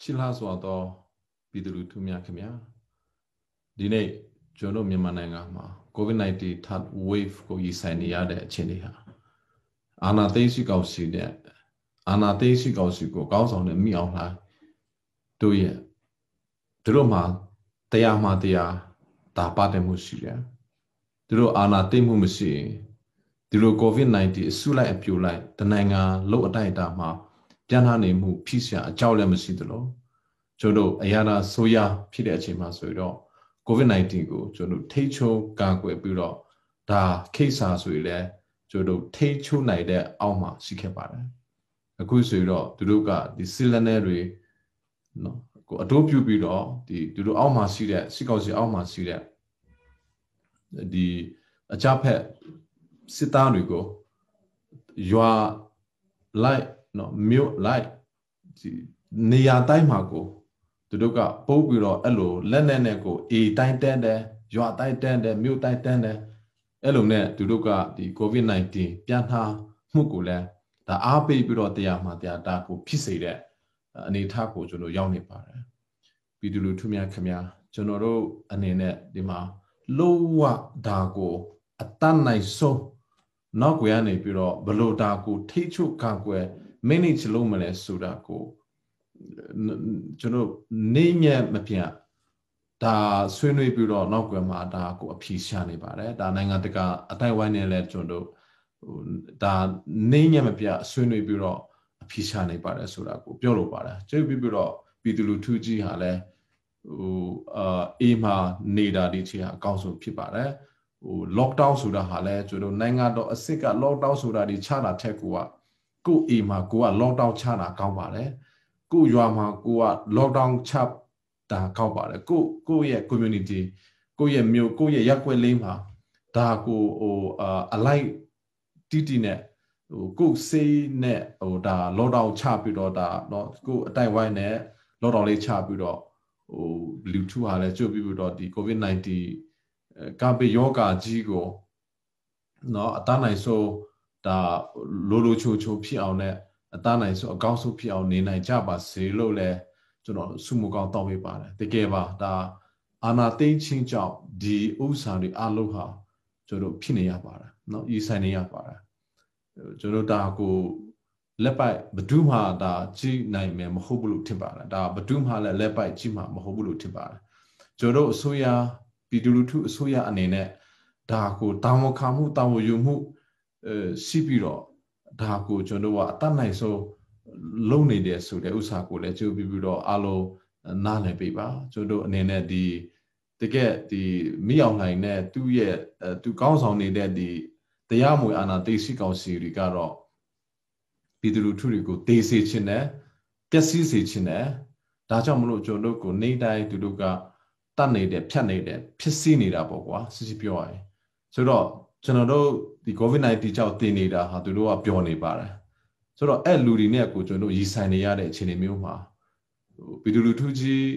ချစ်လားစွာသောပြည်သူလူထုများခင်ဗျာဒီနေ့ကျွန်တော်မြန်မာနိုင်ငံမှာ COVID-19 third wave ကိုရင်ဆိုင်နေရတဲ့အခြေအနေဟာအာနာသိရှိကောက်စီတဲ့အာနာသိရှိကောက်စီကိုကောင်းဆောင်တဲ့မိအောင်လှိုင်းတို့ရဲ့သူတို့မှာတရားမှာတရားဒါပါတဲ့မှုရှိတယ်သူတို့အာနာသိမှုမရှိရင် ဒီလို COVID-19 အဆုလိုက်အပြိုလိုက်တနိုင်ငံလုံးအတိုက်အတာမှာပြန်လာနေမှုဖြစ်စရာအကြောင်းလည်းမရှိသလိုကျွန်တော်အရာသာဆိုးရဖြစ်တဲ့အချိန်မှာဆိုတော့ COVID-19 ကိုကျွန်တော်ထိချုံကာကွယ်ပြီးတော့ဒါခိစာဆိုရင်လည်းကျွန်တော်ထိချုံနိုင်တဲ့အောက်မှာရှိခဲ့ပါတယ်အခုဆိုတော့သူတို့ကဒီဆီလနယ်တွေနော်ကိုအတိုးပြုပြီးတော့ဒီသူတို့အောက်မှာရှိတဲ့စိကောက်စီအောက်မှာရှိတဲ့ဒီအကြဖက် စစ်သားတွေကိုရွာလိုက်နော်မြို့လိုက်ဒီနေရာတိုင်းမှာကိုသူတို့ကပို့ပြီးတော့အဲ့လိုလက်နဲ့နဲ့ကိုအေတိုင်းတန်းတယ်ရွာတိုင်းတန်းတယ်မြို့တိုင်းတန်းတယ်အဲ့လိုနဲ့သူတို့ကဒီ COVID-19 ပြန်နှာမှုကိုလည်းဒါအားပေးပြီးတော့တရားမှတရားတာကိုဖြစ်စေတဲ့အနေအထားကိုကျွန်တော်ရောက်နေပါတယ်ပြည်သူလူထုများခင်ဗျာကျွန်တော်တို့အနေနဲ့ဒီမှာလုံးဝဒါကိုအတတ်နိုင်ဆုံး နောက်ွယ်ကနေပြီးတော့ဘလို့ဒါကိုထိတ်ချုပ်ကာကွယ် manage လုပ်မလဲဆိုတာကိုကျွန်တော်နေညက်မပြတ်ဒါဆွေးနွေးပြီးတော့နောက်ွယ်မှာဒါကိုအဖြေရှာနေပါတယ်ဒါနိုင်ငံတကာအတိုင်းဝိုင်းနဲ့လည်းကျွန်တော်ဟိုဒါနေညက်မပြတ်ဆွေးနွေးပြီးတော့အဖြေရှာနေပါတယ်ဆိုတာကိုပြောလို့ပါတယ်ကျေးပြီးပြီးတော့ပြည်သူလူထုကြီးဟာလည်းဟိုအာအေးမှာနေတာဒီချေဟာအကောင်းဆုံးဖြစ်ပါတယ် ဟို lockdown ဆိုတာဟာလဲကျွန်တော်နိုင်ငံတော်အစစ်က lockdown ဆိုတာဒီချတာထက်ကိုကကိုအိမ်မှာကိုက lockdown ချတာကောင်းပါတယ်ကိုရွာမှာကိုက lockdown ချတာကောက်ပါတယ်ကိုကိုရဲ့ community ကိုရဲ့မြို့ကိုရဲ့ရပ်ကွက်လေးမှာဒါကိုဟိုအလိုက်တီတီနဲ့ဟိုကိုစေးနဲ့ဟိုဒါလော့ဒေါင်းချပြီးတော့ဒါတော့ကိုအတိုက်ဝိုင်းနဲ့လော့ဒေါင်းလေးချပြီးတော့ဟိုလူထုဟာလည်းကျွတ်ပြီးတော့ဒီ covid-19 ကာပေယောဂကြီးကိုနော်အတနိုင်ဆိုဒါလိုလိုချိုချိုဖြစ်အောင်နဲ့အတနိုင်ဆိုအကောင်းဆုံးဖြစ်အောင်နေနိုင်ကြပါစေလို့လဲကျွန်တော်ဆုမကောင်းတောင်းပေးပါတယ်တကယ်ပါဒါအာနာသိချင်းကြောင့်ဒီဥစ္စာတွေအလုံးဟာကျွန်တော်ဖြစ်နေရပါတယ်နော်ဤဆိုင်နေရပါတယ်ကျွန်တော်ဒါကိုလက်ပိုက်ဘဒုမှာဒါကြည့်နိုင်မယ်မဟုတ်ဘူးလို့ထင်ပါတယ်ဒါဘဒုမှာလည်းလက်ပိုက်ကြည့်မှာမဟုတ်ဘူးလို့ထင်ပါတယ်ကျွန်တော်အစိုးရ ပြည်သူလူထုအစိုးရအနေနဲ့ဒါကိုတာဝန်ခံမှုတာဝန်ယူမှုအဲရှိပြီးတော့ဒါကိုကျွန်တော်ကအတတ်နိုင်ဆုံးလုံနေတယ်ဆိုတဲ့ဥစ္စာကိုလည်းကြိုးပြီးပြီးတော့အားလုံးနားလည်ပေးပါကျွန်တော်အနေနဲ့ဒီတကယ်ဒီမိအောင်နိုင်နဲ့သူ့ရဲ့သူကောင်းဆောင်နေတဲ့ဒီတရားမွေအာဏာသိရှိကောင်စီတွေကတော့ပြည်သူလူထုတွေကိုတေးစေခြင်းနဲ့ပျက်စီးစေခြင်းနဲ့ဒါကြောင့်မလို့ကျွန်တော်တို့ကိုနေတိုင်းသူတို့က တတ်နေတယ်ဖြတ်နေတယ်ဖြစ်စီနေတာပေါ့ကွာစစ်စစ်ပြောရရင်ဆိုတော့ကျွန်တော်တို့ဒီ COVID-19 ကြောင့်တင်နေတာဟာသူတို့ကပြောနေပါတယ်ဆိုတော့အဲ့လူတွေနဲ့ကိုကျွန်တော်တို့ရည်ဆိုင်နေရတဲ့အခြေအနေမျိုးမှာဟိုပြည်သူလူထုကြီး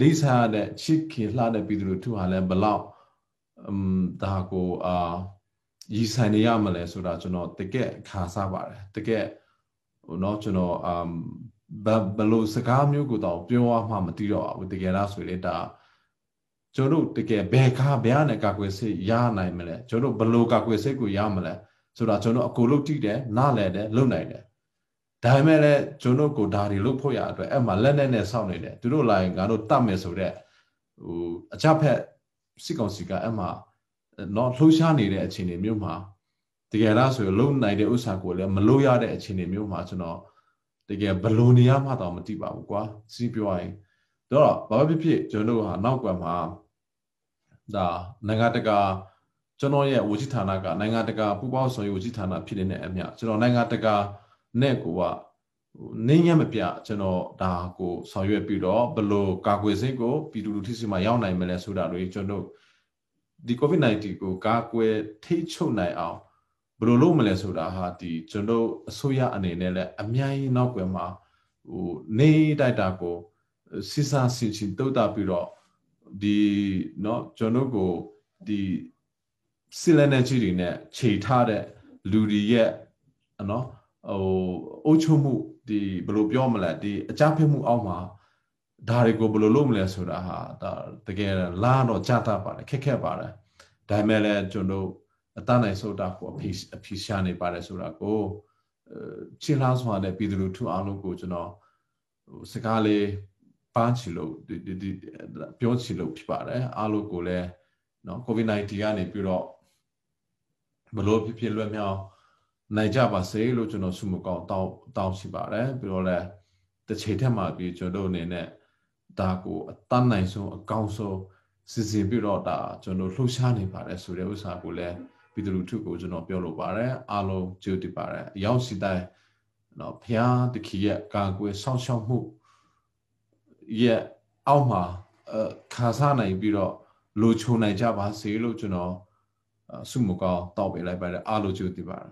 လေးစားတဲ့ချစ်ခင်လှတဲ့ပြည်သူလူထုဟာလည်းဘလောက်อืมဒါကိုအာရည်ဆိုင်နေရမလဲဆိုတာကျွန်တော်တကယ်ခါစားပါတယ်တကယ်ဟိုเนาะကျွန်တော်အမ် ဘယ်လိုစကားမျိုးကိုတော့ပြောရမှမသိတော့ဘူးတကယ်လားဆိုရင်ဒါကျွန်တော်တကယ်ဘယ်ကားဘယ်နဲ့ကာကွယ်စိတ်ရနိုင်မလဲကျွန်တော်ဘယ်လိုကာကွယ်စိတ်ကိုရမလဲဆိုတာကျွန်တော်အကိုလို့ကြည့်တယ်နားလည်တယ်လုပ်နိုင်တယ်ဒါပေမဲ့လည်းကျွန်တော်ကိုဒါတွေလုပ်ဖို့ရအတွက်အဲ့မှာလက်နဲ့နဲ့စောင့်နေတယ်သူတို့လာရင်ငါတို့တတ်မယ်ဆိုတော့ဟိုအချက်ဖက်စစ်ကောင်စီကအဲ့မှာတော့လှုပ်ရှားနေတဲ့အခြေအနေမျိုးမှာတကယ်လားဆိုရင်လုံနိုင်တဲ့ဥစ္စာကိုလည်းမလို့ရတဲ့အခြေအနေမျိုးမှာကျွန်တော် တကယ်ဘယ်လိုနေရမှတော့မသိပါဘူးကွာစီးပြောရင်တော့ဘာဖြစ်ဖြစ်ကျွန်တော်တို့ဟာနောက်ကွယ်မှာဒါနိုင်ငံတကာကျွန်တော်ရဲ့ဝကြီးဌာနကနိုင်ငံတကာပူးပေါင်းဆောင်ရွက်ဝကြီးဌာနဖြစ်နေတဲ့အမြကျွန်တော်နိုင်ငံတကာနဲ့ကိုကနေညမပြကျွန်တော်ဒါကိုဆောင်ရွက်ပြီးတော့ဘယ်လိုကာကွယ်စိတ်ကိုပြည်သူလူထုစီမှာရောက်နိုင်မလဲဆိုတာတွေကျွန်တော်ဒီ COVID-19 ကိုကာကွယ်ထိချုပ်နိုင်အောင် ဘယ်လိုလုပ်မလဲဆိုတာဟာဒီကျွန်တော်အစိုးရအနေနဲ့လည်းအများကြီးနောက်ွယ်မှာဟိုနေတိုက်တာကိုစစ်စားဆင်ချင်တုတ်တာပြီးတော့ဒီเนาะကျွန်တော်ကိုဒီ cylinder ကြီးတွေနဲ့ခြေထားတဲ့ လူတွေရဲ့နော်ဟိုအုပ်ချုပ်မှုဒီဘယ်လိုပြောမလဲဒီအကြမ်းဖက်မှုအောက်မှာဒါတွေကိုဘယ်လိုလုပ်မလဲဆိုတာဟာဒါတကယ်လာတော့ကြာတာပါတယ်ခက်ခဲပါတယ်ဒါပေမဲ့လည်းကျွန်တော် အတန်းနိုင်ဆိုတာကိုအဖြေအဖြေရှာနေပါတယ်ဆိုတာကိုချင်းလားစွာနဲ့ပြည်သူလူထုအားလုံးကိုကျွန်တော်ဟိုစကားလေးပန်းချီလို့ဒီဒီပြောချီလို့ဖြစ်ပါတယ်အားလုံးကိုလည်းနော် COVID-19 ကနေပြီးတော့ဘလို့ဖြစ်ဖြစ်လွတ်မြောက်နိုင်ကြပါစေလို့ကျွန်တော်ဆုမကောင်းတောင်းတောင်းရှိပါတယ်ပြီးတော့လည်းတစ်ချိန်ထက်မှပြီးကျွန်တော်အနေနဲ့ဒါကိုအတန်းနိုင်ဆုံးအကောင်းဆုံးစီစဉ်ပြီးတော့ဒါကျွန်တော်လှူရှားနေပါတယ်ဆိုတဲ့ဥစ္စာကိုလည်း ပြည်သူလူထုကိုကျွန်တော်ပြောလိုပါတယ်အားလုံးကြိုးတည်ပါတယ်အရောက်စီတိုင်းနော်ဖျားတခီရဲ့ကာကွယ်ဆောင်းရှောက်မှုရဲ့အောက်မှာအခါစားနိုင်ပြီးတော့လိုချုံနိုင်ကြပါစေလို့ကျွန်တော်ဆုမကောင်းတောက်ပေးလိုက်ပါတယ်အားလုံးကြိုးတည်ပါတယ်